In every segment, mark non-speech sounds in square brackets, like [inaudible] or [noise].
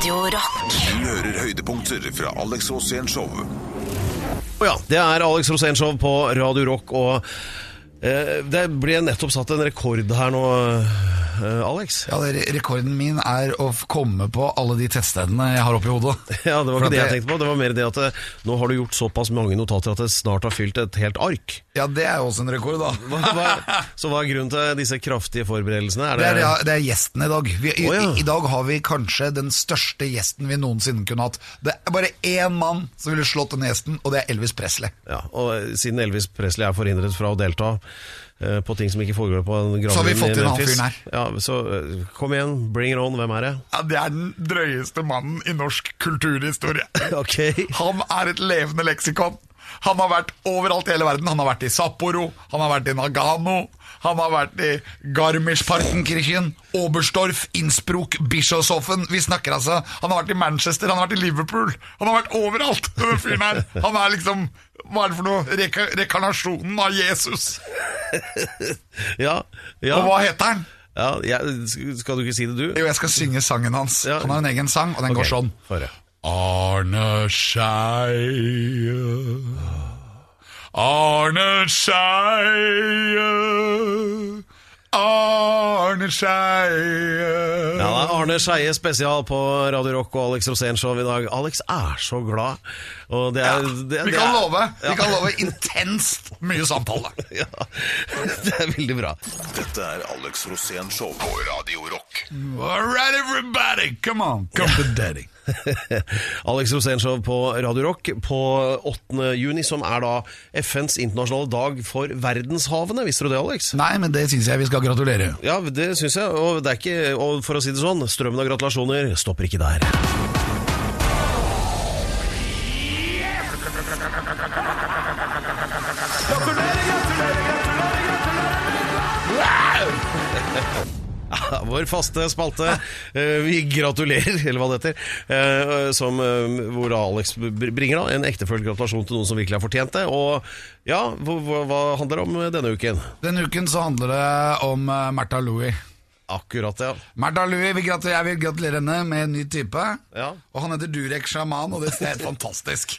Radio Rock. Du hører høydepunkter fra Alex Rosén Show. Og ja, det er Alex Rosén Show på Radio Rock, og eh, det ble nettopp satt en rekord her nå, Alex. Ja, det- Rekorden min er å komme på alle de teststedene jeg har oppi hodet. [laughs] Ja, det var ikke det jeg tenkte på. Det var mer det at eh, nå har du gjort såpass mange notater at det snart har fylt et helt ark. Ja, det er jo også en rekord, da. [laughs] Hva, hva, så hva er grunnen til disse kraftige forberedelsene? Er Det det, er, det er gjesten i dag. Vi, i, oh, ja. I dag har vi kanskje den største gjesten vi noensinne kunne hatt. Det er bare én mann som ville slått denne gjesten, og det er Elvis Presley. ja, og eh, siden Elvis Presley er forhindret fra å delta eh, på ting som ikke foregår på en Så har vi fått inn han fyren her. Ja, så eh, kom igjen, bring it on. Hvem er det? Ja, Det er den drøyeste mannen i norsk kulturhistorie. [laughs] Ok. Han er et levende leksikon. Han har vært overalt i hele verden. Han har vært i Sapporo, han har vært i Nagano, han har vært i Garmisch-Partenkirchen, Oberstdorf, Innsbruck, Bischofshofen. Vi snakker altså Han har vært i Manchester, han har vært i Liverpool. Han har vært overalt, denne fyren her. Han er liksom Hva er det for noe? Reka rekarnasjonen av Jesus. [laughs] Ja, ja. Og hva heter han? ja jeg, skal du ikke si det, du? Jo, jeg skal synge sangen hans. Ja. Han har en egen sang, og den okay. går sånn. Arne Skeie Arne Skeie Arne Skeie Ja, det er Arne Skeie spesial på Radio Rock og Alex Rosén Show i dag. Alex er så glad. Og det er, det, Vi kan er, love Vi kan love intenst mye samtale. [laughs] Ja, det er veldig bra. Dette er Alex Rosén Show på Radio Rock. All right, everybody, come on, come to daddy. Alex Rosénshow på Radio Rock på 8. juni, som er da FNs internasjonale dag for verdenshavene. Visste du det, Alex? Nei, men det syns jeg vi skal gratulere. Ja, det syns jeg. Og, det er ikke, og for å si det sånn, strømmen av gratulasjoner stopper ikke der. Ja, [laughs] Vår faste spalte, eh, vi gratulerer, [laughs] eller hva det heter, eh, som, eh, hvor Alex bringer da en ektefølt gratulasjon til noen som virkelig har fortjent det. Og ja, hva, hva- handler det om denne uken? Denne uken så handler det om Märtha Louie. Akkurat, ja. Märtha Louie, vi gratulerer, jeg vil gratulere henne med en ny type. Ja. Og han heter Durek Shaman, og det er helt fantastisk.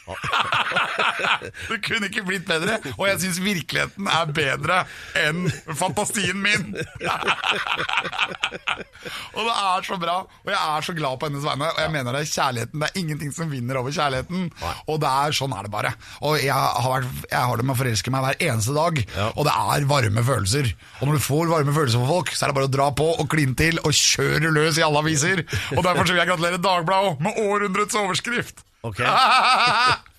[laughs] det kunne ikke blitt bedre, og jeg syns virkeligheten er bedre enn fantasien min. [laughs] og det er så bra, og jeg er så glad på hennes vegne. Og jeg mener det er kjærligheten. Det er ingenting som vinner over kjærligheten. Og det er sånn er det bare. Og jeg har, vært, jeg har det med å forelske meg hver eneste dag, og det er varme følelser. Og når du får varme følelser for folk, så er det bare å dra på og klin til og kjører løs i alle aviser. Og derfor så vil jeg gratulere Dagbladet med århundrets overskrift. Ok. [laughs]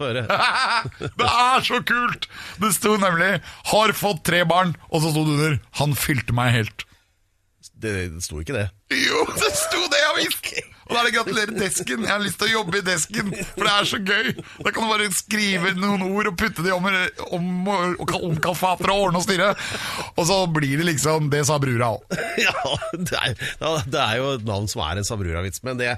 Det er så kult! Det sto nemlig 'Har fått tre barn', og så sto det under 'Han fylte meg helt'. Det, det sto ikke det. Jo, det sto det, ja visst! Og da er det gratulerer desken. Jeg har lyst til å jobbe i desken, for det er så gøy. Da kan du bare skrive noen ord og putte de om, om, om kalfater og ordne og styre. Og så blir det liksom 'Det sa brura' òg. [laughs] Ja, det er, det er jo et navn som er en Sabrura-vits, men det,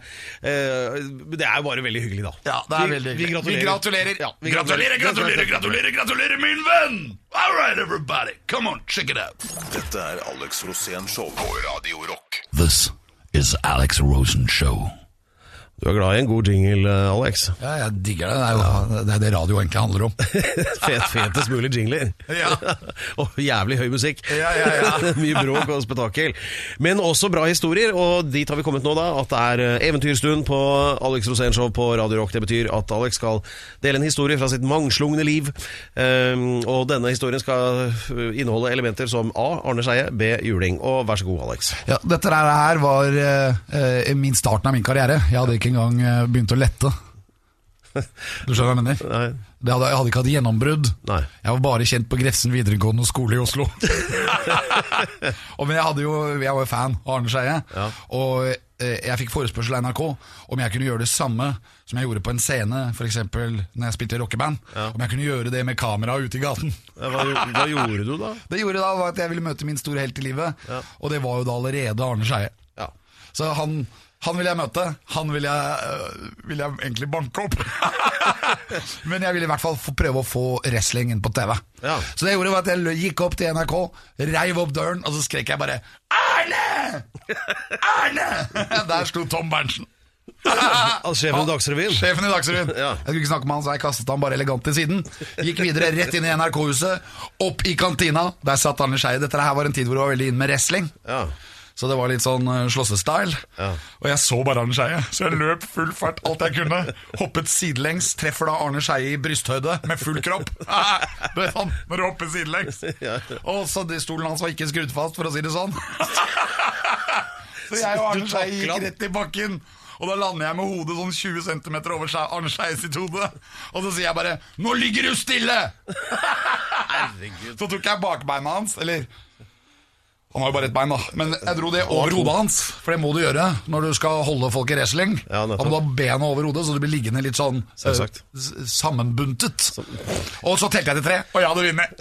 eh, det er jo bare veldig hyggelig, da. Ja, det er Vi- veldig Vi gratulerer. Vi gratulerer. Ja, vi gratulerer, gratulerer, gratulerer, gratulerer, min venn! All right, everybody, come on, check it out. Dette er Alex Rosén Show på Radio Rock. This is Alex Rosen Show. Du er glad i en god jingle, eh, Alex. Ja, jeg digger det. Det er jo det, er det radio egentlig handler om. [laughs] Fet, fetest mulig jingler. Ja. [laughs] og jævlig høy musikk. Ja, ja, ja. [laughs] Mye bråk og spetakkel. Men også bra historier, og dit har vi kommet nå, da. At det er eh, eventyrstund på Alex Rosén Show på Radio Rock. Det betyr at Alex skal dele en historie fra sitt mangslungne liv. Um, og denne historien skal eh, inneholde elementer som A. Arne Skeie, B. Juling. Og vær så god, Alex. Ja, dette her var min starten av min karriere. Jeg hadde ikke engang gang begynte å lette. Du skjønner hva jeg mener? Nei. Jeg hadde ikke hatt gjennombrudd. Nei. Jeg var bare kjent på Grefsen videregående skole i Oslo. [laughs] og, men jeg, jo, jeg var jo fan av Arne Skeie. Ja. Og eh, jeg fikk forespørsel av NRK om jeg kunne gjøre det samme som jeg gjorde på en scene, f.eks. når jeg spilte rockeband. Om jeg kunne gjøre det med kamera ute i gaten. Ja, Hva, hva gjorde du, da? Det gjorde da var at jeg ville møte min store helt i livet, og det var jo da allerede Arne Skeie. Ja. Så han, han vil jeg møte. Han vil jeg, øh, vil jeg egentlig banke opp. [laughs] Men jeg ville i hvert fall få prøve å få wrestling inn på TV. Ja. Så det jeg gjorde var at jeg gikk opp til NRK, reiv opp døren, og så skrek jeg bare Arne! Arne! [laughs] Der sto Tom Berntsen. [laughs] Altså, sjefen i Dagsrevyen. Sjefen i Dagsrevyen. Ja. Jeg skulle ikke snakke med han, så jeg kastet han bare elegant til siden. Gikk videre rett inn i NRK-huset, opp i kantina. Der satt Arne Skei. Dette her var en tid hvor det var veldig inn med wrestling. Ja. Så det var litt sånn uh, slåssestyle. Ja. Og jeg så bare Arne Skeie, så jeg løp full fart alt jeg kunne. Hoppet sidelengs, treffer da Arne Skeie i brysthøyde med full kropp. [laughs] Du vet han, når du hopper sidelengs. [laughs] Og så stolen hans var ikke skrudd fast, for å si det sånn. [laughs] Så jeg og Arne Skeie gikk rett i bakken. Og da lander jeg med hodet sånn 20 cm over Arne Skeie sitt hode. Og så sier jeg bare 'Nå ligger du stille!' Herregud. Så tok jeg bakbeina hans, eller Han har jo bare ett bein, da. Men jeg dro det over hodet hans, for det må du gjøre når du skal holde folk i wrestling. Ja, da må du ha bena over hodet, så du blir liggende litt sånn Selvsagt. eh, sammenbuntet. Og så telte jeg til tre, og jeg hadde vunnet.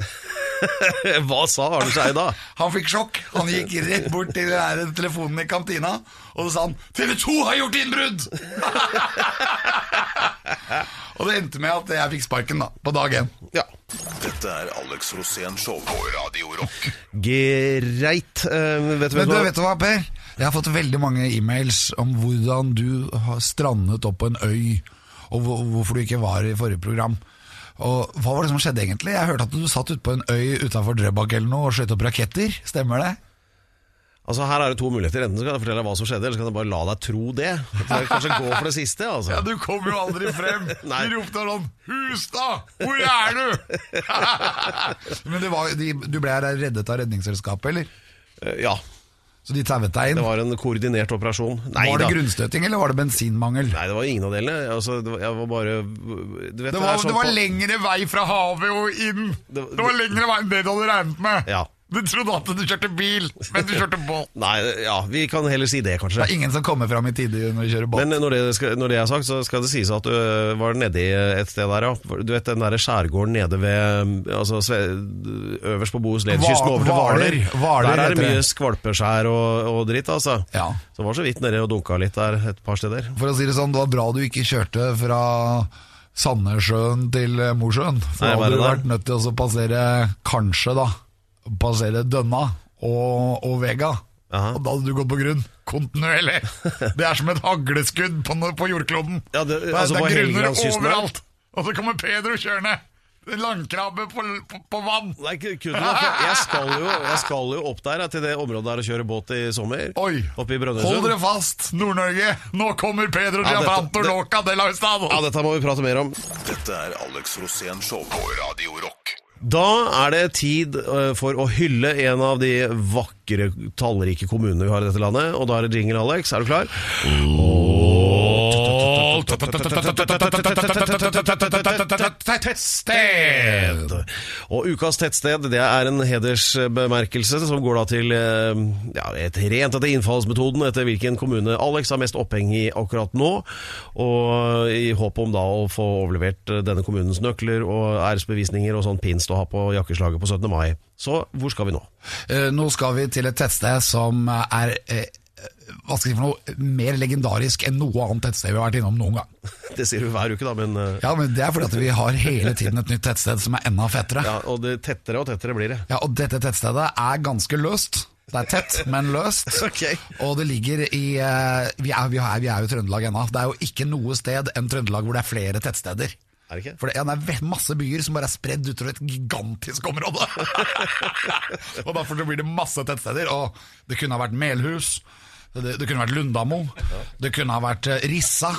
Hva sa Arne Skei da? Han fikk sjokk. Han gikk rett bort til telefonen i kantina, og så sa han 'TV 2 har gjort innbrudd!' [laughs] [laughs] og det endte med at jeg fikk sparken da, på dag én. Ja. Dette er Alex Rosén Show på Radio Rock. Greit. Uh, vet du, Men vet du, du vet du hva, Per? Jeg har fått veldig mange e-mails om hvordan du har strandet opp på en øy, og hvorfor du ikke var i forrige program. Og Hva var det som skjedde egentlig? Jeg hørte at du satt ute på en øy utafor Drøbak eller noe og skjøt opp raketter. Stemmer det? Altså Her er det to muligheter. Enten kan jeg fortelle deg hva som skjedde, eller så kan jeg bare la deg tro det. Kanskje gå for det siste. altså Ja, du kommer jo aldri frem. [laughs] Du ropte sånn 'Hustad, hvor er du?' [laughs] Men det var, de, du ble reddet av Redningsselskapet, eller? Eh, Ja, Så de tauet deg inn? det var en koordinert operasjon. Nei var det da. grunnstøting, eller var det bensinmangel? Nei, det var ingen av delene. Altså, det var, jeg var bare du vet, Det var, sånn det var lengre vei fra havet og inn. Det- Det var lengre vei enn det du hadde regnet med. Ja. Du trodde at du kjørte bil, men du kjørte båt. Nei, ja, vi kan heller si det, kanskje. Det er ingen som kommer fram i tide når vi kjører båt. Men når det, skal, når det er sagt, så skal det sies at du var nedi et sted der, ja. Du vet den der skjærgården nede ved altså, Øverst på Bohuslenkysten, over til Hvaler. Der er det mye skvalpeskjær og, og dritt, altså. Ja. Så var så vidt nede og dunka litt der et par steder. For å si det sånn, det var bra du ikke kjørte fra Sandnessjøen til eh, Mosjøen. For da hadde du vært nødt til å passere, kanskje da, passere Dønna og, og Vega. Aha. Og da hadde du gått på grunn. Kontinuerlig. Det er som et hagleskudd på, på jordkloden. Ja, det- er- altså det er grunner overalt. Og så kommer Pedro kjørende. En Landkrabbe på, på, på vann. Nei, det. Jeg skal, jo, jeg skal jo opp der, til det området der og kjøre båt i sommer. Oi, Oppe i hold dere fast, Nord-Norge. Nå kommer Pedro Ja, Giafanto Loca de la Ja, dette må vi prate mer om. Dette er Alex Rosén Show på Radio Rock. Da er det tid øh, for å hylle en av de vakre, tallrike kommunene vi har i dette landet. Og da er det jingle, Alex. Er du klar? Tettsted. Og ukas tettsted det er en hedersbemerkelse som går da til eh, ja, et rent etter innfallsmetoden etter hvilken kommune Alex har mest oppheng i akkurat nå. Og i håp om da å få overlevert denne kommunens nøkler og æresbevisninger og sånn pins å ha på jakkeslaget på 17. mai. Så hvor skal vi nå? Eh, Nå skal vi til et tettsted som er eh, hva skal jeg si for noe, mer legendarisk enn noe annet tettsted vi har vært innom noen gang. [laughs] Det sier du hver uke, da, men eh, Ja, men Det er fordi at vi har hele tiden et nytt tettsted som er enda fettere. ja, Og det tettere og tettere blir det. Ja, Og dette tettstedet er ganske løst. Det er tett, men løst. [laughs] Ok. Og det ligger i eh, vi, er, vi, er, vi er jo Trøndelag ennå. Det er jo ikke noe sted enn Trøndelag hvor det er flere tettsteder. Er det ikke? For det, ja, det er masse byer som bare er spredd utover et gigantisk område. [laughs] og Derfor blir det masse tettsteder. Og det kunne ha vært Melhus. Det, det kunne vært Lundamo. Det kunne ha vært eh, Rissa.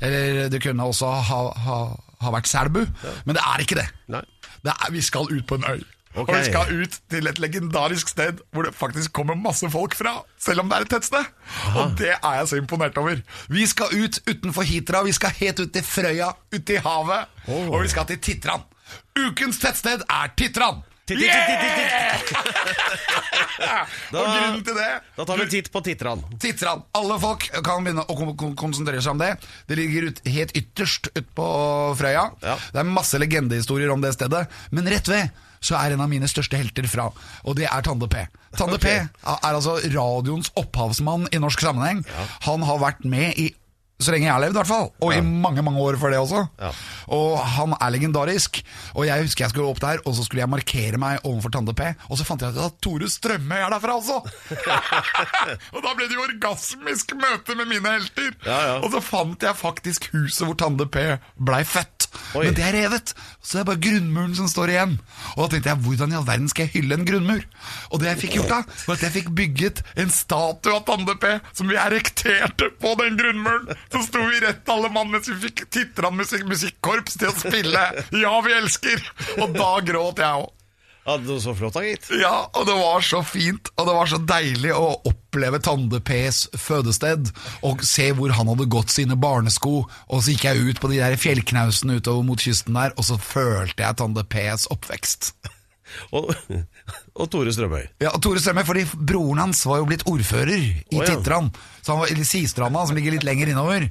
Eller det kunne også ha, ha, ha vært Selbu. Men det er ikke det. Det er, vi skal ut på en øy. Okay. Og vi skal ut til et legendarisk sted hvor det faktisk kommer masse folk fra, selv om det er et tettsted. Og det er jeg så imponert over. Vi skal ut utenfor Hitra, vi skal helt ut til Frøya, ut i havet, Oh. og vi skal til Titran. Ukens tettsted er Titran! Titt, titt, [laughs] Og grunnen til det Da tar vi en titt på Titran. Titran. Alle folk kan begynne å kon kon konsentrere seg om det. Det ligger ut, helt ytterst ute på Frøya. Ja. Det er masse legendehistorier om det stedet. Men rett ved så er en av mine største helter fra, og det er Tande P. Tande okay. P er altså radioens opphavsmann i norsk sammenheng. Han har vært med i Så lenge jeg har levd, i hvert fall. Og i mange mange år før det også. Ja. Og han er legendarisk. Og jeg husker jeg skulle opp der, og så skulle jeg markere meg overfor Tande P. Og så fant jeg ut at Tore Strømme er derfra også! [laughs] og da ble det jo orgasmisk møte med mine helter. Ja, ja. Og så fant jeg faktisk huset hvor Tande P blei født. Oi. Men det er revet, så det er bare grunnmuren som står igjen. Og da tenkte jeg, hvordan i all verden skal jeg hylle en grunnmur? Og det jeg fikk gjort da, var at jeg fikk bygget en statue av Tande P, som vi erekterte på den grunnmuren. Så sto vi rett alle mann mens vi fikk Titran musikk musikkorps til å spille Ja, vi elsker! Og da gråt jeg òg. Ja, det var så flott da, gitt. Ja, og det var så fint, og det var så deilig å oppleve Tande P's fødested, og se hvor han hadde gått sine barnesko, og så gikk jeg ut på de der fjellknausene utover mot kysten der, og så følte jeg Tande P's oppvekst. Og, og Tore Strømøy. Ja, og Tore Strømøy, fordi broren hans var jo blitt ordfører i oh, ja. Titran, så han var i Sistranda, som ligger litt lenger innover,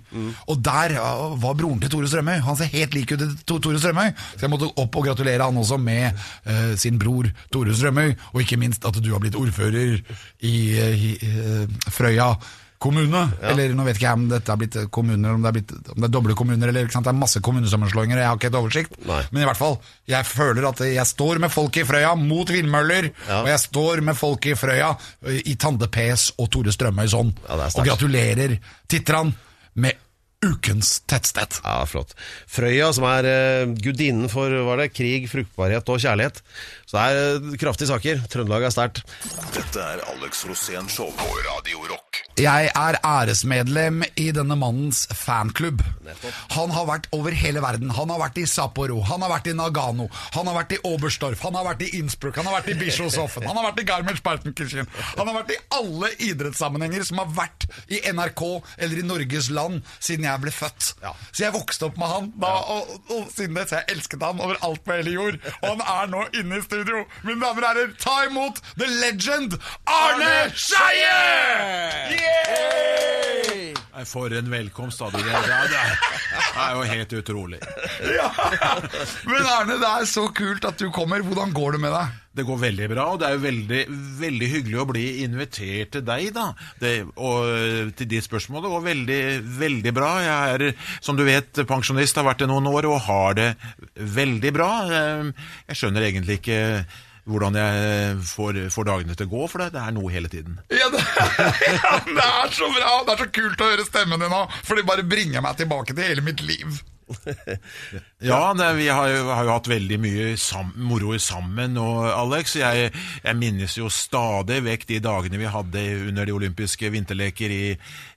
og der var broren til Tore Strømøy, han ser helt lik ut til Tore Strømøy, så jeg måtte opp og gratulere han også med uh, sin bror Tore Strømøy, og ikke minst at du har blitt ordfører i, uh, i eh, Frøya kommune, eller nå vet ikke jeg om dette har blitt kommuner, om det er, blitt, om det er doble kommuner, eller det er masse kommunesammenslåinger, jeg har ikke et oversikt, Nei. men i hvert fall, jeg føler at jeg står med folk i Frøya mot vindmøller, Ja. og jeg står med folk i Frøya i Tande Ps og Tore Strømøy sånn. Ja, og gratulerer Titran med ukens tettsted. Ja, flott. Frøya, som er uh, gudinnen for hva er det, krig, fruktbarhet og kjærlighet. Så det er eh, kraftige saker. Trøndelag er sterkt. Dette er Alex Rosén Show på Radio Rock. Jeg er æresmedlem i denne mannens fanklubb. Han har vært over hele verden. Han har vært i Sapporo, han har vært i Nagano, han har vært i Oberstdorf, han har vært i Innsbruck, han har vært i Bischofshofen, han har vært i Garmisch-Partenkirchen. Han har vært i alle idrettssammenhenger som har vært i NRK eller i Norges land siden jeg ble født. Ja. Så jeg vokste opp med han da, og, og, og siden det så jeg elsket han over alt på hele jord. Og han er nå inne i studio. Mine damer og herrer, ta imot the legend Arne Skeie! Nei, For en velkomst, da. Det, det, er- jo helt utrolig. Ja. Men Erne, det er så kult at du kommer. Hvordan går det med deg? Det går veldig bra, og det er jo veldig, veldig hyggelig å bli invitert til deg, da. Det, og til ditt spørsmål, det går veldig, veldig bra. Jeg er, som du vet, pensjonist, har vært det noen år, og har det veldig bra. Eh, Jeg skjønner egentlig ikke hvordan jeg får, får dagene til å gå, for det, det er noe hele tiden. Ja det, [laughs] ja, det er så bra! Det er så kult å høre stemmen din nå, for det bare bringer meg tilbake til hele mitt liv. [laughs] Ja, det, vi har jo, har jo hatt veldig mye sam, moro sammen, og Alex, jeg, jeg minnes jo stadig vekk de dagene vi hadde under de olympiske vinterleker i,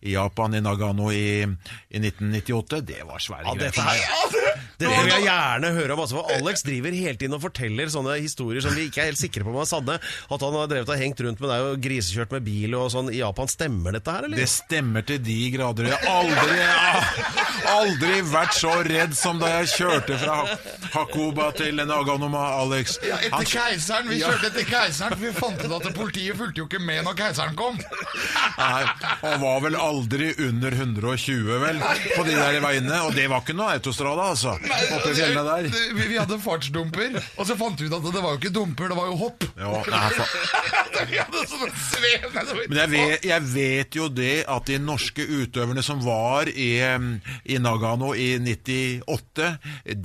i Japan, i Nagano i, i 1998. Det var svære Ja, greier. Dette her vil jeg gjerne høre om. Altså, for Alex driver hele tiden og forteller sånne historier som vi ikke er helt sikre på om er sanne. At han har drevet og hengt rundt med deg og grisekjørt med bil og sånn i Japan. Stemmer dette her, eller? Det stemmer til de grader. Jeg har aldri, aldri vært så redd som da jeg kjørte fra Hakoba til Naganoma, Alex. Ja, Etter keiseren, Vi kjørte etter keiseren, for vi fant ut at politiet fulgte jo ikke med når keiseren kom. Nei, han var vel aldri under 120, vel, på de der veiene. Og det var ikke noe autostrada, altså. Oppe i fjellene der. Vi, vi hadde fartsdumper, og så fant vi ut at det var jo ikke dumper, det var jo hopp. Jo, nei, fa- [laughs] vi hadde sånne svev. Men jeg vet, jeg vet jo det at de norske utøverne som var i, em, i Nagano i 98,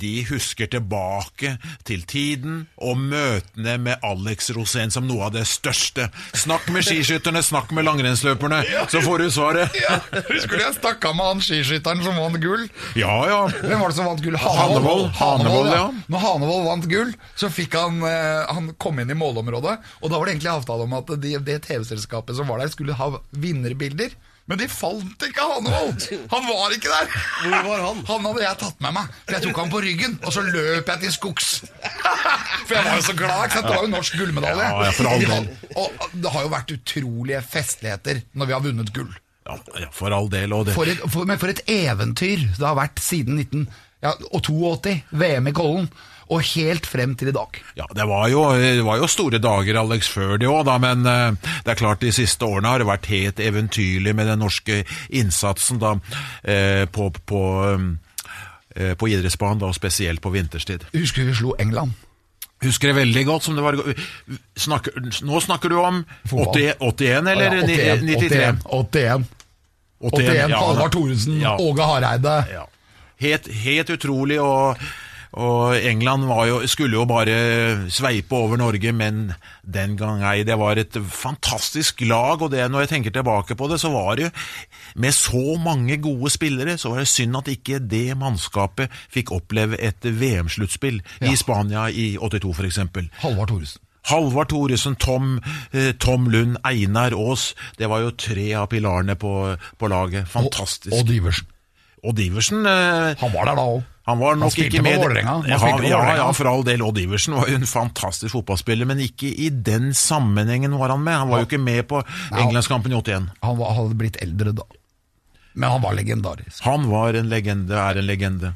de husker tilbake til tiden og møtene med Alex Rosén som noe av det største. Snakk med skiskytterne, snakk med langrennsløperne, så får du svaret. Ja, husker du jeg stakk av med han skiskytteren som vant gull? Ja, ja. Hvem var det som vant gull? Hanevold. Hanevold, ja. Når Hanevold vant gull, så fikk han eh, Han kom inn i målområdet, og da var det egentlig avtale om at de, det TV-selskapet som var der, skulle ha vinnerbilder. Men de fant ikke Hanevold! Han var ikke der! Hvor var han? Han hadde jeg tatt med meg, for jeg tok han på ryggen, og så løp jeg til skogs. For jeg var jo så glad, ikke sant? Det var jo norsk gullmedalje. Ja, ja, for all del. Og det har jo vært utrolige festligheter når vi har vunnet gull. Ja, ja, for all del. Og det. For et, for, men for et eventyr det har vært siden 19, ja, og 82, VM i Kollen, og helt frem til i dag. Ja, det var, jo, det var jo store dager, Alex, før det òg, men eh, det er klart de siste årene har det vært helt eventyrlig med den norske innsatsen da, eh, på, på, eh, på idrettsbanen, da, og spesielt på vinterstid. Husker du vi slo England? Husker det veldig godt. som det var snakker, Nå snakker du om 80, 81 eller Ja, 81, 93? 81, 81. 81, 81, ja, Halvard da. Thoresen, Ja. Åge Hareide. Ja. Helt, helt utrolig, og, og England var jo, skulle jo bare sveipe over Norge, men den gang ei. Det var et fantastisk lag, og det, når jeg tenker tilbake på det, så var det med så mange gode spillere, så var det synd at ikke det mannskapet fikk oppleve et VM-sluttspill Ja. i Spania i 82 f.eks. Halvard Thoresen. Halvard Thoresen, Tom, eh, Tom Lund, Einar Aas. Det var jo tre av pilarene på, på laget. Fantastisk. Og, og Diversen. Odd Iversen eh, Han var der da òg. han var nok spilte ikke med Vålerenga. Ja, ja, ja, for all del. Odd Iversen var jo en fantastisk fotballspiller, men ikke i den sammenhengen var han med. Han var jo ikke med på Englandskampen i 81. Han var, hadde blitt eldre da. Men han var legendarisk. Han var en legende, er en legende.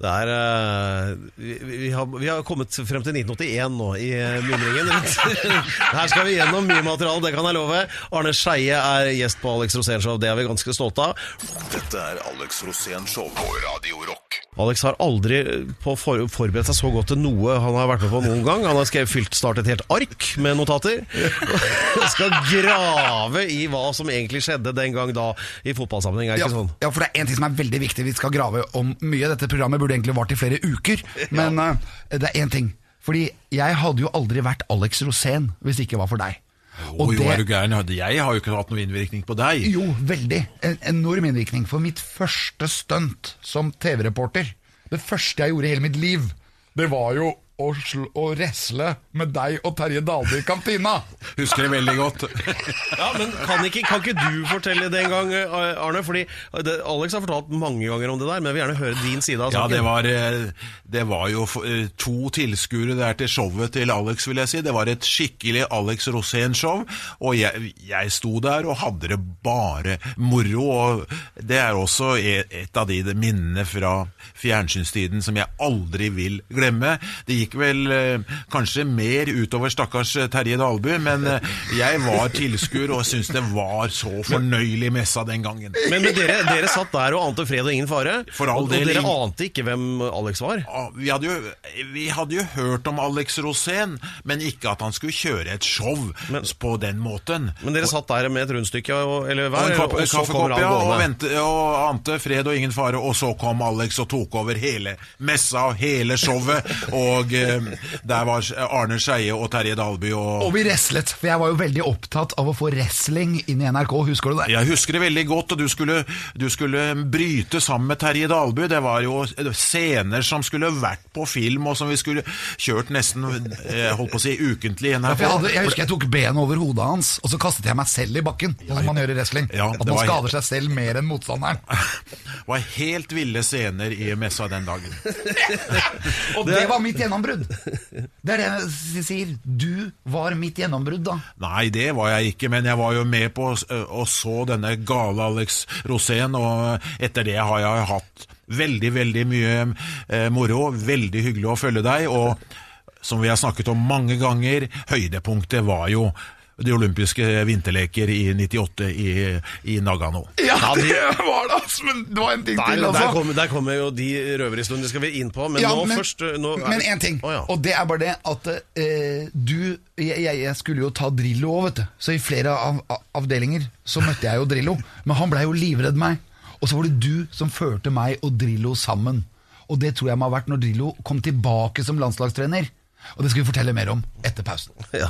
Det er eh, vi, vi, har, vi har kommet frem til 1981 nå i uh, mimringen. [laughs] [laughs] Her skal vi gjennom mye materiale, det kan jeg love. Arne Skeie er gjest på Alex Rosén Show, det er vi ganske stolte av. Dette er Alex Rosén Show på Radio Rock. Alex har aldri på for, forberedt seg så godt til noe han har vært med på noen gang. Han har skrevet, fylt snart et helt ark med notater. Og [laughs] skal grave i hva som egentlig skjedde den gang da i fotballsammenheng. Er det Ja, ikke sånn? ja, for det er en ting som er veldig viktig. Vi skal grave om mye. Dette programmet burde egentlig vart i flere uker. Men eh, det er én ting. Fordi jeg hadde jo aldri vært Alex Rosén hvis det ikke var for deg. Å jo, er du gæren? Jeg har jo ikke hatt noen innvirkning på deg. Jo, veldig. En enorm innvirkning. For mitt første stunt som TV-reporter, det første jeg gjorde i hele mitt liv, det var jo å, resle med deg og Terje Dalby i kantina. Husker det veldig godt. Ja, men kan ikke, kan ikke du fortelle det en gang, eh, Arne? Fordi det, Alex har fortalt mange ganger om det der, men jeg vil gjerne høre din side av Ja, det var, eh, det var jo eh, to tilskuere der til showet til Alex, vil jeg si. Det var et skikkelig Alex Rosén-show, og jeg, jeg sto der og hadde det bare moro. Og det er også e- et av de minnene fra fjernsynstiden som jeg aldri vil glemme. Det gikk vel eh, kanskje mer utover stakkars eh, Terje Dalby, men eh, jeg var tilskuer og syntes det var så fornøyelig messa den gangen. Men, men dere, dere satt der og ante fred og ingen fare. For all og, del, og dere ante ikke hvem Alex var. Vi hadde, jo, vi hadde jo hørt om Alex Rosén, men ikke at han skulle kjøre et show Men- på den måten. Men dere satt der med et rundstykke og, eller hver, og, og så kommer han gående? og, vente, og ante fred og ingen fare, og så kom Alex og tok over hele messa og hele showet. Og der var Arne Skeie og Terje Dalby og Og vi wrestlet, for jeg var jo veldig opptatt av å få wrestling inn i NRK. Husker du det? Jeg husker det veldig godt, og du skulle, du skulle bryte sammen med Terje Dalby. Det var jo scener som skulle vært på film, og som vi skulle kjørt nesten eh, holdt på å si ukentlig i NRK. Ja, jeg, hadde, jeg husker jeg tok benet over hodet hans, og så kastet jeg meg selv i bakken. Sånn som man gjør i wrestling. Ja, At man var skader seg selv mer enn motstanderen. [laughs] Det var helt ville scener i messa den dagen. [laughs] Og det var mitt gjennombrudd. [laughs] Det er det jeg sier. Du var mitt gjennombrudd, da. Nei, det var jeg ikke, men jeg var jo med på og så denne gale Alex Rosén, og etter det har jeg hatt veldig, veldig mye eh, moro. Veldig hyggelig å følge deg, og som vi har snakket om mange ganger, høydepunktet var jo de olympiske vinterleker i 98 i, i Nagano. Ja, det var det, altså! Men det var en ting Der, til, der, altså. kommer, der kommer jo de røverhistoriene skal vi inn på, men Ja, nå men, først eh, nå er- men en ting, oh, ja. og det er bare det at eh, du jeg, jeg, jeg skulle jo ta Drillo òg, vet du. Så i flere av, av, avdelinger så møtte jeg jo Drillo. Men han blei jo livredd meg. Og så var det du som førte meg og Drillo sammen. Og det tror jeg må ha vært når Drillo kom tilbake som landslagstrener. Og det skal vi fortelle mer om etter pausen. [laughs] Ja,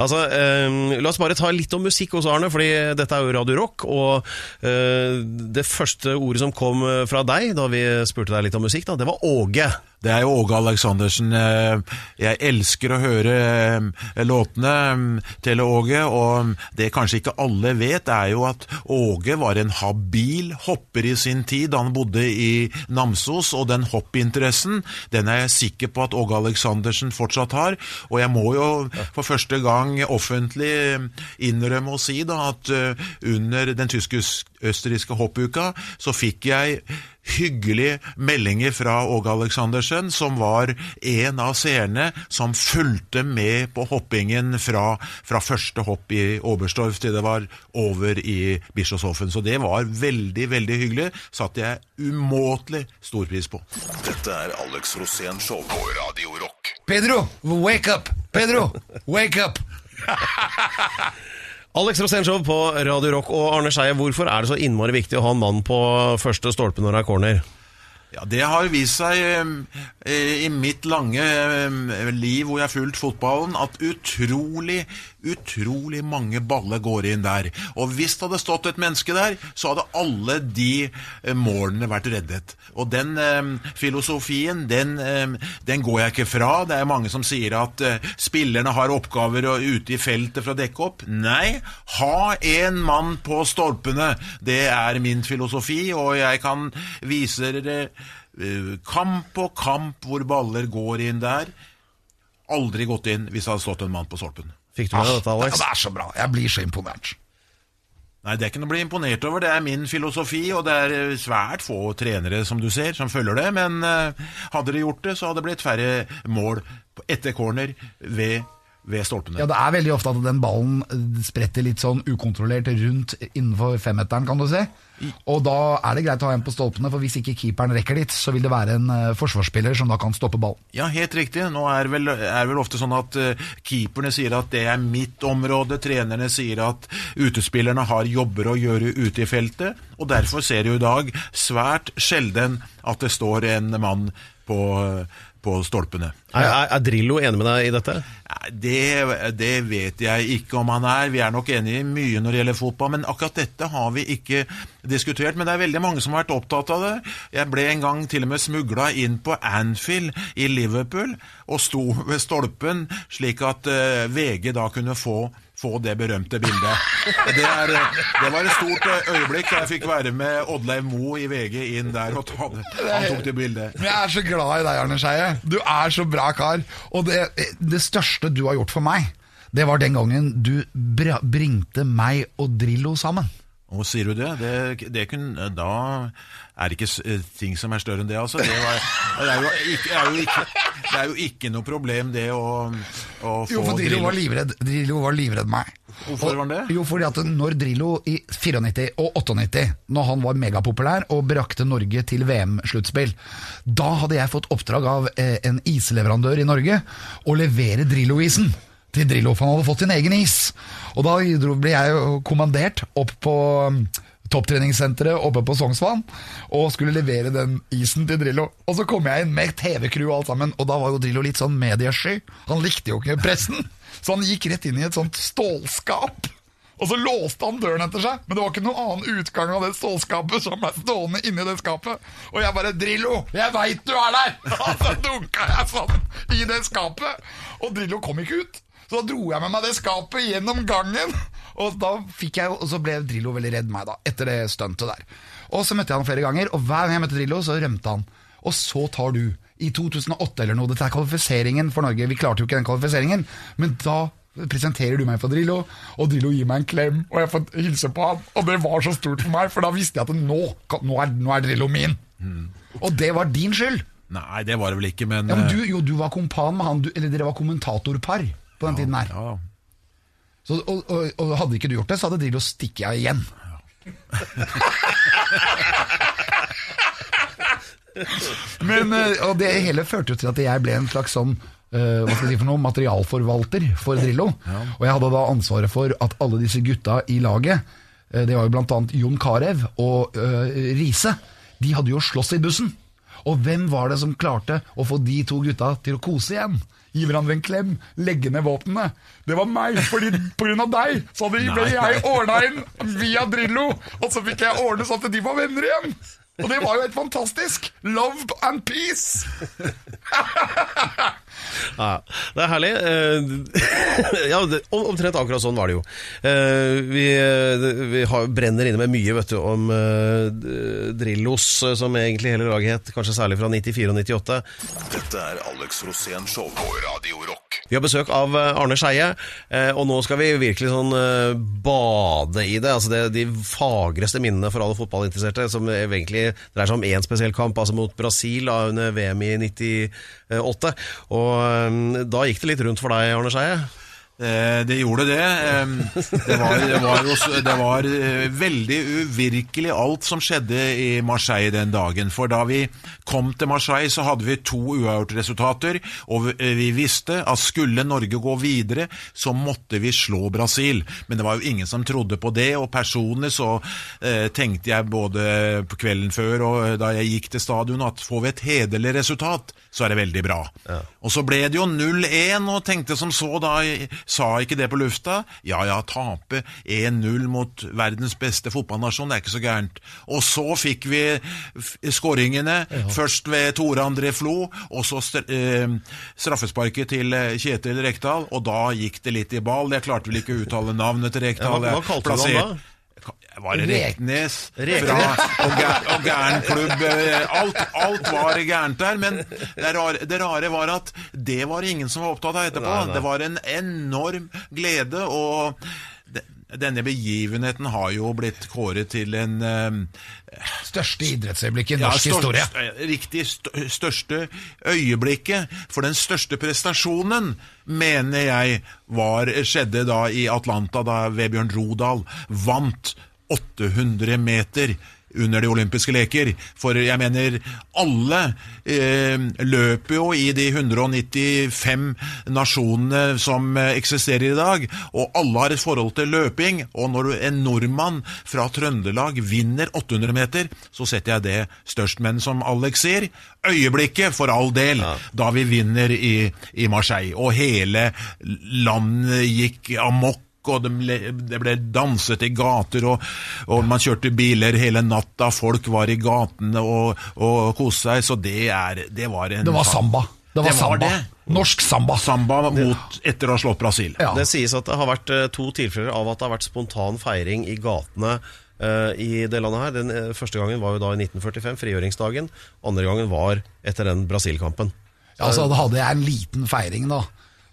altså, eh, La oss bare ta litt om musikk hos Arne, fordi dette er jo Radio Rock. Og eh, det første ordet som kom eh, fra deg da vi spurte deg litt om musikk, da, det var Åge. Det er jo Åge Aleksandersen. eh, Jeg elsker å høre eh, låtene eh, til Åge, og det kanskje ikke alle vet, er jo at Åge var en habil hopper i sin tid. Han bodde i Namsos, og den hoppinteressen, den er jeg sikker på at Åge Aleksandersen fortsatt har. Og jeg må jo for første gang offentlig innrømme å si da at eh, under den tysk-østerrikske hoppuka så fikk jeg hyggelige meldinger fra Åge Aleksandersen, som var en av seerne som fulgte med på hoppingen fra, fra første hopp i Oberstdorf til det var over i Bischofshofen. Så det var veldig, veldig hyggelig. Satte jeg umåtelig stor pris på. Dette er Alex Rosén Show på Radio Rock. Pedro, wake up! Pedro, wake up! [laughs] Alex Rosénshow på Radio Rock og Arne Skeie, hvorfor er det så innmari viktig å ha en mann på første stolpe når det er corner? Ja, Det har vist seg eh, i mitt lange liv hvor jeg har fulgt fotballen, at utrolig, utrolig mange baller går inn der. Og hvis det hadde stått et menneske der, så hadde alle de eh, målene vært reddet. Og den eh, filosofien, den, eh, den går jeg ikke fra. Det er mange som sier at eh, spillerne har oppgaver ute i feltet for å dekke opp. Nei, ha en mann på stolpene. Det er min filosofi, og jeg kan vise dere eh, kamp på kamp hvor baller går inn der. Aldri gått inn hvis det hadde stått en mann på stolpen. Fikk du med deg dette, Alex? det er så bra. Jeg blir så imponert. Nei, det er ikke noe å bli imponert over. Det er min filosofi, og det er eh, svært få trenere, som du ser, som følger det. Men eh, hadde de gjort det, så hadde det blitt færre mål etter corner ved, ved stolpene. Ja, Det er veldig ofte at den ballen eh, spretter litt sånn ukontrollert rundt innenfor femmeteren, kan du se. Og da er det greit å ha en på stolpene, for hvis ikke keeperen rekker dit, så vil det være en eh, forsvarsspiller som da kan stoppe ballen. Ja, helt riktig. Nå er vel, er vel ofte sånn at uh, keeperne sier at det er mitt område, trenerne sier at utespillerne har jobber å gjøre ute i feltet, og derfor ser du i dag svært sjelden at det står en mann på, på stolpene. Er, er, Drillo enig med deg i dette? Det, det vet jeg ikke om han er. Vi er nok enige i mye når det gjelder fotball, men akkurat dette har vi ikke diskutert. Men det er veldig mange som har vært opptatt av det. Jeg ble en gang til og med smugla inn på Anfield i Liverpool og sto ved stolpen, slik at eh, VG da kunne få få det berømte bildet. Det, er, eh, det var et stort øyeblikk da Jeg fikk være med Oddleiv Moe i VG inn der og ta, han tok det bildet. Jeg er så glad i deg, Arne Skeie. Du er så bra kar. Og det, det største du har gjort for meg, det var den gangen du bringte meg og Drillo sammen. Og sier du det? det, det kunne, da er det ikke eh, ting som er større enn det, altså. Det, var, det, er, jo ikke, er, jo ikke, det er jo ikke noe problem, det å, å få Jo, for Drillo Drillo- var livredd Drillo var livredd meg. Hvorfor var han det? Jo, fordi at når Drillo i 94 og 98, når han var megapopulær og brakte Norge til VM-sluttspill, da hadde jeg fått oppdrag av eh, en isleverandør i Norge å levere Drillo-isen til Drillo, for han hadde fått sin egen is. Og da ble jeg jo kommandert opp på um, topptreningssenteret oppe på Sognsvann og skulle levere den isen til Drillo. Og så kom jeg inn med TV-crew og alt sammen, og da var jo Drillo litt sånn mediesky. Han likte jo ikke pressen, så han gikk rett inn i et sånt stålskap. Og så låste han døren etter seg, men det var ikke noen annen utgang av det stålskapet som ble stående inni det skapet. Og jeg bare 'Drillo, jeg veit du er der!' [laughs] Og så dunka jeg sånn i det skapet. Og Drillo kom ikke ut. Så da dro jeg med meg det skapet gjennom gangen. Og da fikk jeg og så ble Drillo veldig redd meg, da, etter det stuntet der. Og så møtte jeg han flere ganger, og hver gang jeg møtte Drillo, så rømte han. Og så tar du, i 2008 eller noe, dette er kvalifiseringen for Norge, vi klarte jo ikke den kvalifiseringen, men da presenterer du meg for Drillo, og Drillo gir meg en klem, og jeg får hilse på han, og det var så stort for meg, for da visste jeg at nå, nå, er, nå er Drillo min. Og det var din skyld. Nei, det var det vel ikke, men, Ja, men eh, du, jo, du var kompan med han, du, eller dere var kommentatorpar på den tiden her. ja, Så, og, og, og hadde ikke du gjort det, så hadde Drillo stikket av igjen. Men eh, og det hele førte jo til at jeg ble en slags sånn uh, hva skal jeg si for noe, materialforvalter for Drillo. Og jeg hadde da ansvaret for at alle disse gutta i laget, uh, det var jo annet Jon Carew og uh, Riise, de hadde jo slåss i bussen. Og hvem var det som klarte å få de to gutta til å kose igjen? Gi hverandre en klem, legge ned våpnene. Det var meg, fordi av deg så hadde, ble jeg ordna inn via Drillo, og så fikk jeg ordne sånn at de var venner igjen. Og det var jo helt fantastisk. Love and peace. Ja, det er herlig. Eh, [laughs] ja, omtrent akkurat sånn var det jo. Eh, Vi, eh, vi har, brenner inne med mye vet du, om Drillos, som egentlig hele laget het, kanskje særlig fra 94 og 98. Dette er Alex Rosén Show på Radio Rock. Vi har besøk av eh, Arne Skeie, eh, og nå skal vi virkelig sånn eh, bade i det. Altså det de fagreste minnene for alle fotballinteresserte, som egentlig dreier seg om én spesiell kamp, altså mot Brasil da, under VM i 98. Og da gikk det litt rundt for deg, Arne Skeie? Eh, Det gjorde det. Det var, det var, også, det var eh, veldig uvirkelig alt som skjedde i Marseille den dagen. For da vi kom til Marseille, så hadde vi to uavgjorte resultater, og vi, vi visste at skulle Norge gå videre, så måtte vi slå Brasil. Men det var jo ingen som trodde på det, og personlig så eh, tenkte jeg både på kvelden før og eh, da jeg gikk til stadion at får vi et hederlig resultat, så er det veldig bra. Og så ble det jo 0-1, og tenkte som så da, sa ikke det på lufta, ja ja, tape 1-0 mot verdens beste fotballnasjon, det er ikke så gærent. Og så fikk vi skåringene, skåringene, først ved Tore André Flo, og så eh, straffesparket til eh, Kjetil Rekdal, og da gikk det litt i ball. Jeg klarte vel ikke å uttale navnet til Rekdal. Ja, hva- hva kalte du ham plassert- Var det Rek- Reknes? Reknes. Fra, og, gær, og gæren klubb. eh, Alt, alt var gærent der, men det rare, det rare var at det var ingen som var opptatt av etterpå. Nei, nei. Det var en enorm glede, og denne begivenheten har jo blitt kåret til en uh, Største idrettsøyeblikk i ja, norsk størst- historie. eh, Riktig st største øyeblikket. For den største prestasjonen, mener jeg, var, skjedde da i Atlanta, da Vebjørn Rodal vant 800 meter under de olympiske leker. For jeg mener, alle eh, løper jo i de 195 nasjonene som eksisterer i dag, og alle har et forhold til løping. Og når en nordmann fra Trøndelag vinner 800 meter, så setter jeg det størst. Men som Alex sier, øyeblikket for all del, da vi vinner i, i Marseille. Og hele landet gikk amok. Og det ble, det ble danset i gater, og, og man kjørte biler hele natta. Folk var i gatene og, og koste seg. Så det, er, det var en Det var samba. Det var, Det var samba. det. Norsk samba. Samba mot, etter å ha slått Brasil. Ja. Det sies at det har vært eh, to tilfeller av at det har vært spontan feiring i gatene uh, i det landet her. Den eh, første gangen var jo da i 1945, frigjøringsdagen. Andre gangen var etter den Brasil-kampen. Ja, så da hadde jeg en liten feiring, da.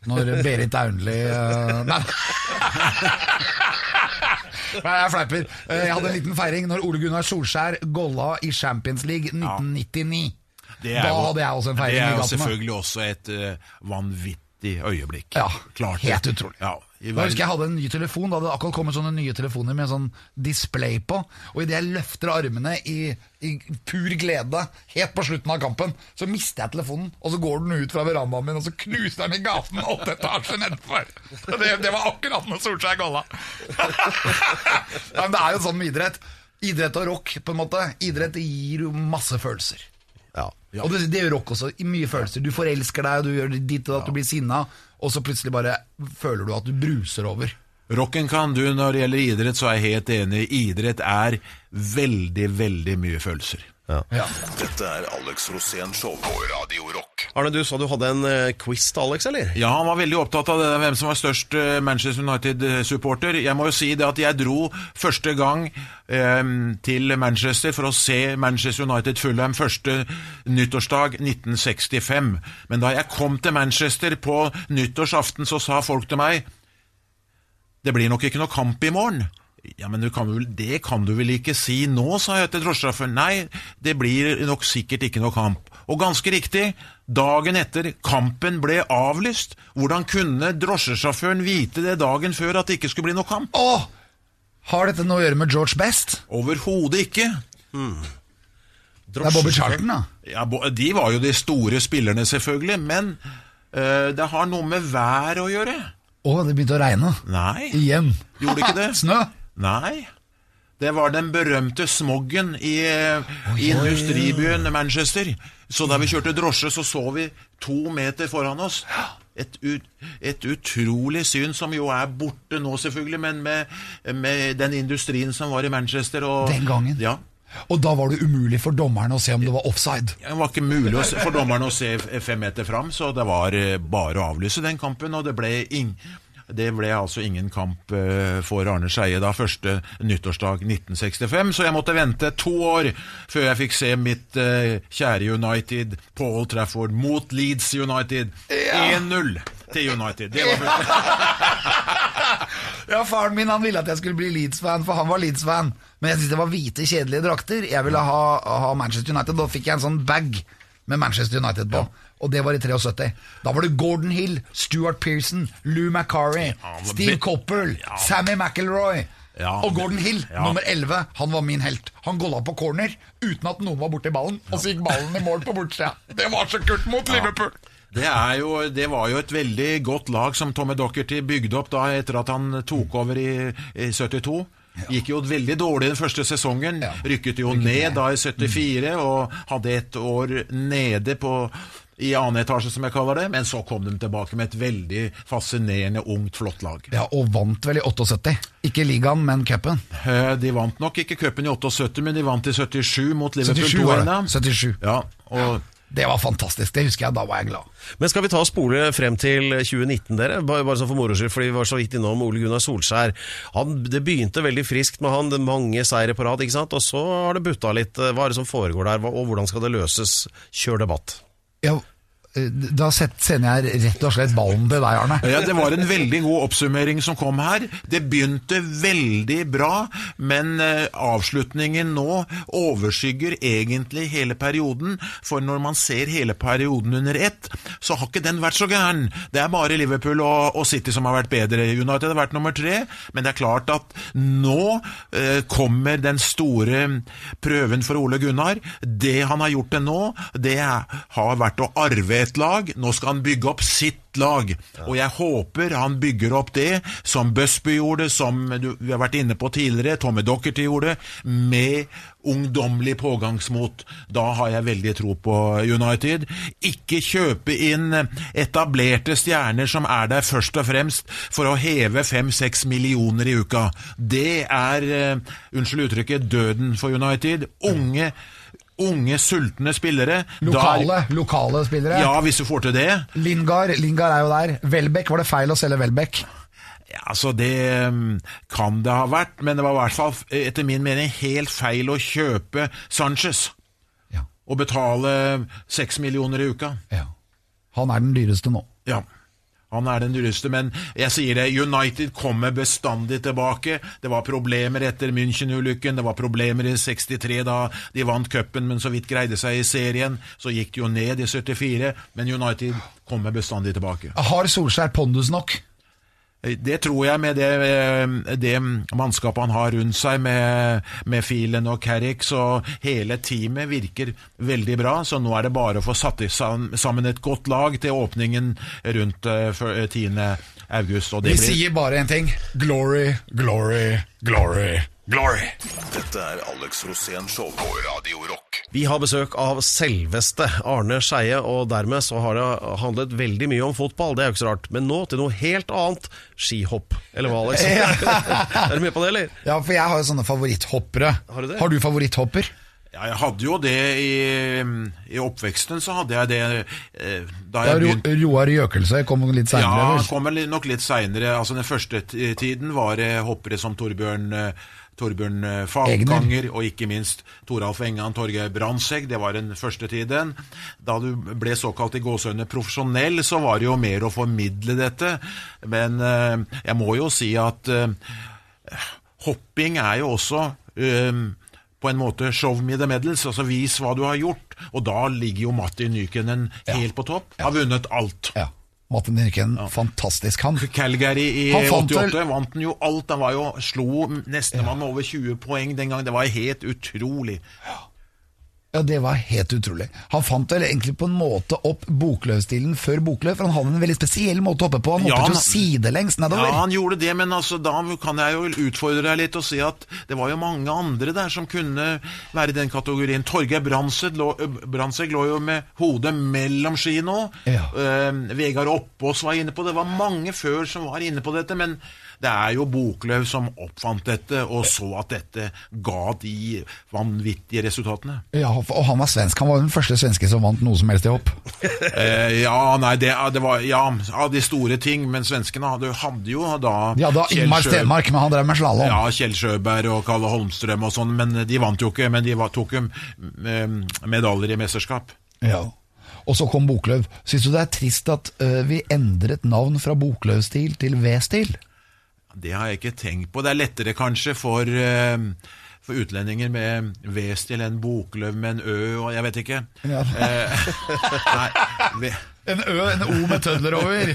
Når Berit Aunli uh, Nei. [laughs] Nei, jeg fleiper. Eh, Jeg hadde en liten feiring når Ole Gunnar Solskjær golla i Champions League 1999. Det er Da hadde jeg også en feiring Det er jo selvfølgelig også et uh, vanvittig øyeblikk. Ja, Klart helt utrolig. Ja, Da husker jeg hadde en ny telefon. Da hadde det akkurat kommet sånne nye telefoner med sånn display på. Og idet jeg løfter armene i, i pur glede helt på slutten av kampen, så mister jeg telefonen, og så går den ut fra verandaen min, og så knuser den i gaten åtte etasjer nedenfor. Det, det var akkurat når Solskjær golla. [laughs] men det er jo sånn med idrett. Idrett og rock, på en måte. Idrett gir jo masse følelser. Ja. Og det, det gjør rock også. Mye følelser. Du forelsker deg, og du gjør ditt og datt, du blir sinna, og så plutselig bare føler du at du bruser over. Rocken kan du når det gjelder idrett, så er jeg helt enig. Idrett er veldig, veldig mye følelser. Ja. Dette er Alex Rosén Show på Radio Rock. Arne, du sa du hadde en uh, quiz til Alex, eller? Ja, han var veldig opptatt av det, hvem som var størst uh, Manchester United-supporter. Jeg må jo si det at jeg dro første gang um, til Manchester for å se Manchester United Fulham første nyttårsdag 1965. Men da jeg kom til Manchester på nyttårsaften, så sa folk til meg det blir nok ikke noe kamp i morgen. Ja, men du kan vel, Det kan du vel ikke si nå, sa jeg til drosjesjåføren. Nei, det blir nok sikkert ikke noe kamp. Og ganske riktig, dagen etter kampen ble avlyst. Hvordan kunne drosjesjåføren vite det dagen før at det ikke skulle bli noe kamp? Åh! Har dette noe å gjøre med George Best? Overhodet ikke. Det er Bobby Charlton, da. Ja, De var jo de store spillerne, selvfølgelig, men eh, det har noe med været å gjøre. Å, det begynte å regne. Nei, Igjen. gjorde ikke det? [laughs] Snø. Nei. Det var den berømte smoggen i, i industribyen Manchester. Så da vi kjørte drosje, så så vi to meter foran oss. Et, ut, et utrolig syn som jo er borte nå, selvfølgelig, men med, med den industrien som var i Manchester. Og, Den gangen. Ja. Og da var det umulig for dommeren å se om det var offside. Det var ikke mulig for dommeren å se fem meter fram, så det var eh, bare å avlyse den kampen. Og det ble, ing, det ble altså ingen kamp eh, for Arne Skeie da første nyttårsdag 1965. Så jeg måtte vente to år før jeg fikk se mitt eh, kjære United på Old Trafford mot Leeds United. 1-0 til United. Det var [laughs] Ja, Faren min han ville at jeg skulle bli Leeds-fan, for han var Leeds-fan. Men jeg syntes det var hvite, kjedelige drakter. Jeg ville ha, ha Manchester United. Da fikk jeg en sånn bag med Manchester United på. Og det var i 73. Da var det Gordon Hill, Stuart Pearson, Lou McCarry, Steve Coppell, Ja. Sammy McElroy. Ja, og Gordon Hill, ja. nummer 11, han var min helt. Han golla på corner uten at noen var borti ballen, og så gikk ballen i mål på bortsida. Det var så kult mot Liverpool! Det, er jo, det var jo et veldig godt lag som Tommy Docherty bygde opp da etter at han tok over i, i 72. Gikk jo veldig dårlig den første sesongen. Ja. Rykket jo ned da i 74 og hadde et år nede på i annen etasje, som jeg kaller det, men så kom de tilbake med et veldig fascinerende, ungt, flott lag. Ja, Og vant vel i 78. Ikke ligaen, men cupen. Eh, De vant nok ikke cupen i 78, men de vant i 77 mot Liverpool 77 var 2-1. det. 77. Ja, og Det var fantastisk. Det husker jeg. Da var jeg glad. Men skal vi ta og spole frem til 2019, dere? Bare, bare sånn for moro skyld, fordi vi var så vidt innom Ole Gunnar Solskjær. Han, det begynte veldig friskt med han, det mange seire på rad, ikke sant? Og så har det butta litt. Hva er det som foregår der, og hvordan skal det løses? Kjør debatt. Ja, eh, da sender jeg rett og slett ballen til deg, Arne. Ja, Det var en veldig god oppsummering som kom her. Det begynte veldig bra, men eh, avslutningen nå overskygger egentlig hele perioden. For når man ser hele perioden under ett, så har ikke den vært så gæren. Det er bare Liverpool og, City som har vært bedre. United har vært nummer tre, men det er klart at nå eh, kommer den store prøven for Ole Gunnar. Det han har gjort til nå, det har vært å arve et lag. Nå skal han bygge opp sitt lag. Og jeg håper han bygger opp det som Busby gjorde, som du, vi har vært inne på tidligere, Tommy Docherty gjorde, med ungdommelig pågangsmot. Da har jeg veldig tro på United. Ikke kjøpe inn etablerte stjerner som er der først og fremst for å heve fem-seks millioner i uka. Det er, eh, unnskyld uttrykket, døden for United. Unge Unge, sultne spillere. Lokale, der, lokale spillere. ja, hvis du får til det. Lingard, Lingard er jo der. Welbeck, var det feil å selge Welbeck? Ja, altså Det mm, kan det ha vært, men det var i hvert fall etter min mening helt feil å kjøpe Sanchez Ja. og betale seks millioner i uka. ja. Han er den dyreste nå. Ja, han er den dyreste, men jeg sier det, United kommer bestandig tilbake. Det var problemer etter München-ulykken, det var problemer i 63 da de vant cupen, men så vidt greide seg i serien. Så gikk de jo ned i 74, men United kommer bestandig tilbake. Har Solskjær pondus nok? Det tror jeg med det, det mannskapet han har rundt seg, med, med Filen og Carrick, så hele teamet virker veldig bra. Så nå er det bare å få satt sammen et godt lag til åpningen rundt eh, eh, 10. august. Vi blir sier bare én ting. Glory, glory, glory, glory. Dette er Alex Rosén Show på Radio Rock. Vi har besøk av selveste Arne Skeie, og dermed så har det handlet veldig mye om fotball. Det er jo ikke så rart. Men nå til noe helt annet. Skihopp. Eller hva, Alex? [laughs] er du med på det, eller? Ja, for jeg har jo sånne favoritthoppere. Har du det? Har du favoritthopper? Ja, jeg hadde jo det i, i oppveksten, så hadde jeg det eh, da Ja, jeg Ro begynte Roar Jøkelsøy kom litt Ja, seinere. han kom nok litt seinere. Altså, den første tiden var det hoppere som Torbjørn eh, Torbjørn eh, Falkanger og ikke minst Toralf Engan, Torgeir Brandtzæg. Det var den første tiden. Da du ble såkalt i gåsehudene profesjonell, så var det jo mer å formidle dette. Men eh, jeg må jo si at eh, hopping er jo også på en måte show me the medals, altså vis hva du har gjort. Og da ligger jo Matti Nykenen helt på topp. Har vunnet alt. Ja. Martin Nyken, fantastisk han. Calgary i Han 88 vel- vant han jo alt. Han var jo, slo nestemann med over 20 poeng den gang. Det var helt utrolig. Ja, Det var helt utrolig. Han fant vel egentlig på en måte opp bokløvstilen før bokløv, for han hadde en veldig spesiell måte å hoppe på. Han Ja, hoppet jo han- sidelengs nedover. Ja, han gjorde det, men altså, da kan jeg jo utfordre deg litt og si at det var jo mange andre der som kunne være i den kategorien. Torgeir Brandtzæg lå, lå jo med hodet mellom ski nå. Ja. Uh, Vegard Oppås var inne på det. Det var mange før som var inne på dette, men det er jo Boklöv som oppfant dette, og så at dette ga de vanvittige resultatene. Ja, og han var svensk. Han var den første svenske som vant noe som helst i hopp. [laughs] Eh, ja, nei, det, det var Ja, av de store ting, men svenskene hadde, hadde jo da Ja, da Ingmar Stenmark, men han drev med slalåm. Ja, Kjell Sjøberg og Kalle Holmstrøm og sånn, men de vant jo ikke. Men de var, tok jo eh, medaljer i mesterskap. Ja. Og så kom Boklöv. Syns du det er trist at uh, vi endret navn fra Boklöv-stil til V-stil? Det har jeg ikke tenkt på. Det er lettere kanskje for, eh, for utlendinger med V-stil, en bokløv med en Ø og jeg vet ikke. Ja. Eh, [laughs] nei, En Ø, en O med tødler over.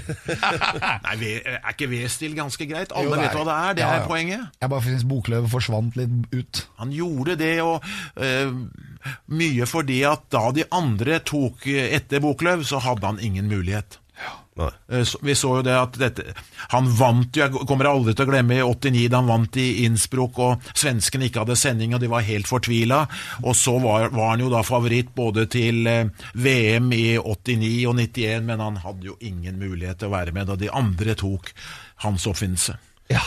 [laughs] nei er ikke V-stil ganske greit? Alle Jo, vet hva det er, det Ja, er poenget. Jeg bare syns Bokløv forsvant litt ut. Han gjorde det, og uh, mye fordi at da de andre tok eh, etter Bokløv, så hadde han ingen mulighet. Eh, Vi så jo det at dette Han vant jo, jeg kommer aldri til å glemme i 89 da han vant i Innsbruck og svenskene ikke hadde sending og de var helt fortvila. Og så var, var han jo da favoritt både til eh, VM i 89 og 91, men han hadde jo ingen mulighet til å være med da de andre tok hans oppfinnelse. Ja.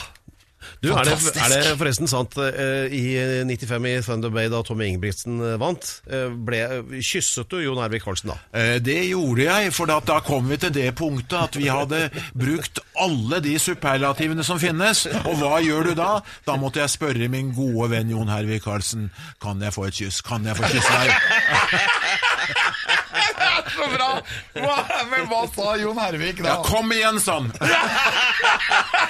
Du, er det, er det forresten sant eh, I 95 i Thunder Bay, da Tommy Ingebrigtsen eh, vant, eh, ble, kysset du Jon Hervik Karlsen da? Det gjorde jeg, for da kom vi til det punktet at vi hadde brukt alle de superlativene som finnes. Og hva gjør du da? Da måtte jeg spørre min gode venn Jon Hervik Karlsen Kan jeg få et kyss. Kan jeg få kysse deg? Så bra! Hva, men hva sa Jon Hervik da? Ja, kom igjen, sann! [laughs]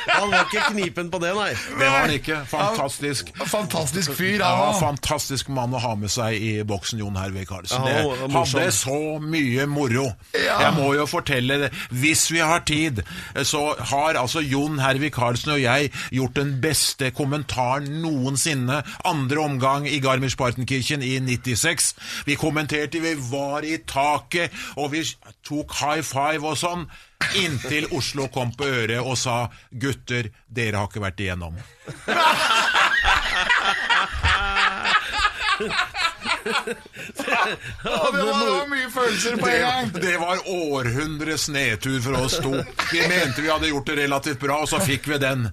Han var ikke knipen på det, nei. Det var han ikke. Fantastisk. Fantastisk fyr, Ja, fantastisk mann å ha med seg i boksen, Jon Hervik Karlsen. Det hadde så mye moro. Jeg må jo fortelle det. Hvis vi har tid, så har altså Jon Hervik Karlsen og jeg gjort den beste kommentaren noensinne. Andre omgang i Garmisch-Partenkirchen i 96. Vi kommenterte, vi var i taket, og vi tok high five og sånn. Inntil Oslo kom på øret og sa 'gutter, dere har ikke vært igjennom'. [laughs] Og det var, mye følelser på en gang. Det, det var århundres nedtur for oss to. Vi mente vi hadde gjort det relativt bra, og så fikk vi den. [laughs]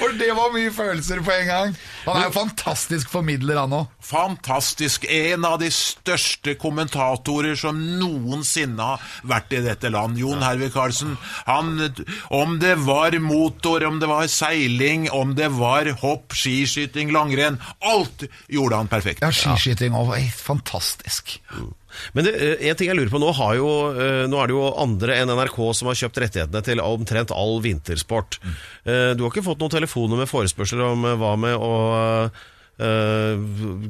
For det var mye følelser på en gang. Han er jo fantastisk formidler, han òg. Fantastisk. En av de største kommentatorer som noensinne har vært i dette land. Jon Hervik Karlsen. Han, om det var motor, om det var seiling, om det var hopp, skiskyting, langrenn Alt gjorde han perfekt. Ja, skiskyting òg. Fantastisk. Men det, eh, en ting jeg lurer på, nå, har jo, eh, nå er det jo andre enn NRK som har kjøpt rettighetene til omtrent all vintersport. Mm. Du har ikke fått noen telefoner med forespørsler om eh, hva med å eh,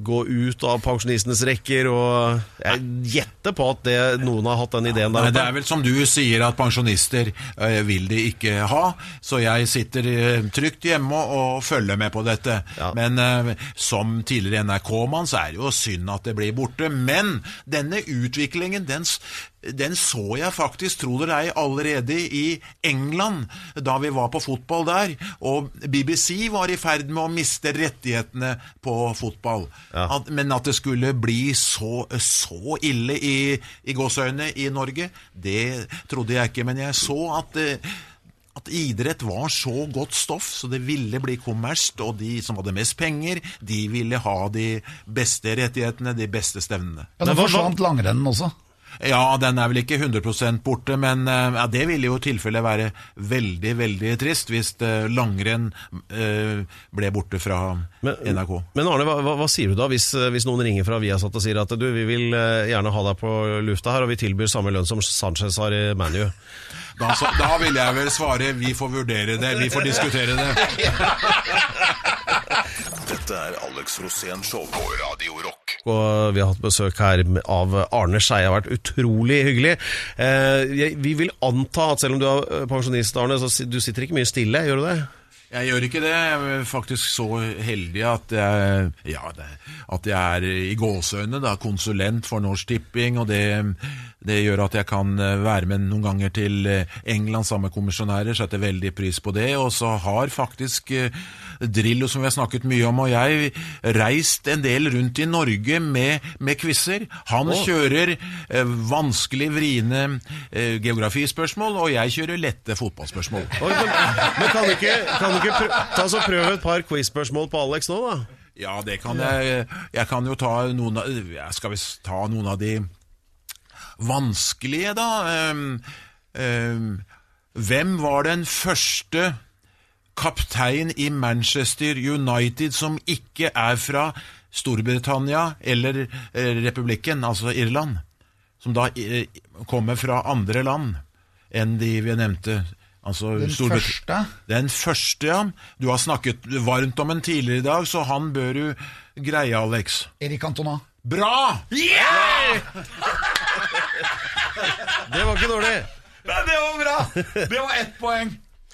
gå ut av pensjonistenes rekker og Jeg gjetter på at det, noen har hatt den ideen der Nei, det er vel som du sier at pensjonister uh, vil de ikke ha, så jeg sitter eh, trygt hjemme og følger med på dette. Ja. Men som tidligere NRK-mann så er det jo synd at det blir borte. Men denne utviklingen, den, den så jeg faktisk, tro det eller ei, allerede i England, da vi var på fotball der. Og BBC var i ferd med å miste rettighetene på fotball. Ja. At, men at det skulle bli så, så ille i, i gåseøynene i Norge, det trodde jeg ikke. Men jeg så at, eh, at idrett var så godt stoff, så det ville bli kommersielt. Og de som hadde mest penger, de ville ha de beste rettighetene, de beste stevnene. Ja, hva- forsvant langrennen også. Ja, den er vel ikke 100 borte, men eh, ja, det ville jo i tilfelle være veldig, veldig trist hvis eh, langrenn eh, ble borte fra NRK. men Arne, hva, hva, hva sier du da hvis, hvis noen ringer fra Viasat og sier at du, vi vil gjerne ha deg på lufta her, og vi tilbyr samme lønn som Sanchez har i ManU? Da, så, da vil jeg vel svare vi får vurdere det, vi får diskutere det. Dette er Alex Rosén Show på Radio Rock. Og vi har hatt besøk her av Arne Skeie. Har vært utrolig hyggelig. Eh, vi vil anta at selv om du er pensjonist, Arne, så du sitter ikke mye stille, gjør du det? Jeg gjør ikke det. Jeg er faktisk så heldig at jeg, ja, at jeg er i gåseøyne konsulent for Norsk Tipping, og det, det gjør at jeg kan eh, være med noen ganger til eh, England sammen med kommisjonærer, setter veldig pris på det. Og så har faktisk eh, Drillo, som vi har snakket mye om, og jeg reist en del rundt i Norge med, med quizer. Han kjører eh, vanskelig, vriene eh, geografispørsmål, og jeg kjører lette fotballspørsmål. Oi, men, men kan du ikke, kan du ikke prø ta så prøve et par quiz-spørsmål på Alex nå, da? Ja, det kan jeg. Jeg kan jo ta noen av Skal vi ta noen av de vanskelige, da? Um, um, hvem var den første kaptein i Manchester United som ikke er fra Storbritannia eller eh, republikken, altså Irland? Som da eh, kommer fra andre land enn de vi nevnte. Altså, Den Storbrit- første? Den første, ja. Du har snakket varmt om en tidligere i dag, så han bør du greie, Alex. Erik Antona. Bra! Det var ikke dårlig. Nei, det var bra! Det var ett poeng.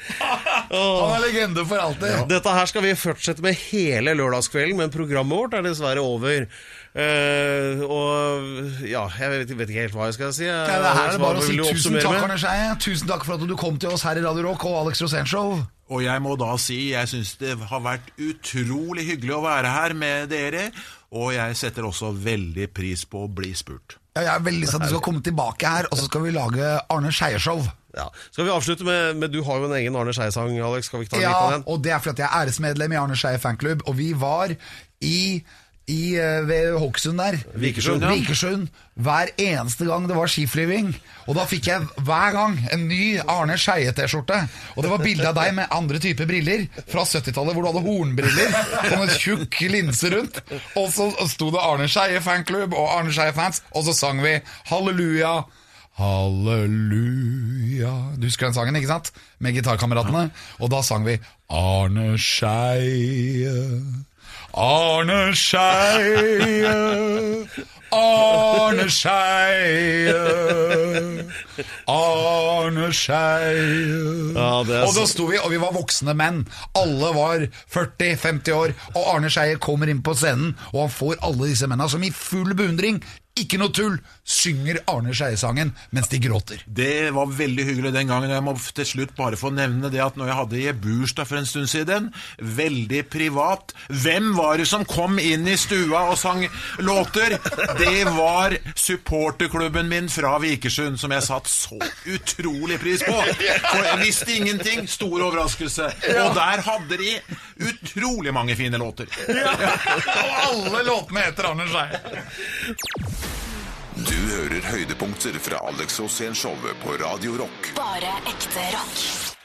[laughs] Han er legende for alltid. Dette her skal vi fortsette med hele lørdagskvelden, men programmet vårt er dessverre over. Uh, og ja, jeg vet, vet ikke helt hva jeg skal si. Ja, det her er det bare å si tusen takk. Arne Skeie. Tusen takk for at du kom til oss her i Radio Rock og Alex Rosénshow. Og jeg må da si jeg syns det har vært utrolig hyggelig å være her med dere. Og jeg setter også veldig pris på å bli spurt. Ja, jeg er veldig lyst til at du skal komme tilbake her, og så skal vi lage Arne Skeie-show. Ja. Skal vi avslutte med, med Du har jo en egen Arne Skei-sang, Alex. Skal vi ikke ta ja, liten av den? og det er fordi jeg er æresmedlem i Arne Skei fanklubb, og vi var i, i eh, ved Hokksund der. Vikersund, ja. Vikersund, hver eneste gang det var skiflyving. Og da fikk jeg hver gang en ny Arne Skeie-T-skjorte. Og det var bilde av deg med andre typer briller fra 70-tallet, hvor du hadde hornbriller. og en tjukk linse rundt. Og så sto det Arne Skeie fanklubb og Arne Skeie fans, og så sang vi Halleluja. Halleluja Du husker den sangen, ikke sant? Med gitarkameratene. Og da sang vi Arne Skeie, Arne Skeie, Arne Skeie, Arne Skeie. Ja, og da sto vi, og vi var voksne menn. Alle var 40-50 år. Og Arne Skeie kommer inn på scenen, og han får alle disse mennene som i full beundring, ikke noe tull, synger Arne Skeie-sangen mens de gråter. Det var veldig hyggelig den gangen. Jeg må til slutt bare få nevne det at når jeg hadde i bursdag for en stund siden, veldig privat Hvem var det som kom inn i stua og sang låter? Det var supporterklubben min fra Vikersund, som jeg satte så utrolig pris på. For jeg visste ingenting. Stor overraskelse. Og der hadde de utrolig mange fine låter. Ja. Og alle låtene heter Arne Skeie. Du hører høydepunkter fra Alex Rosén-showet på Radio Rock. Bare ekte rock.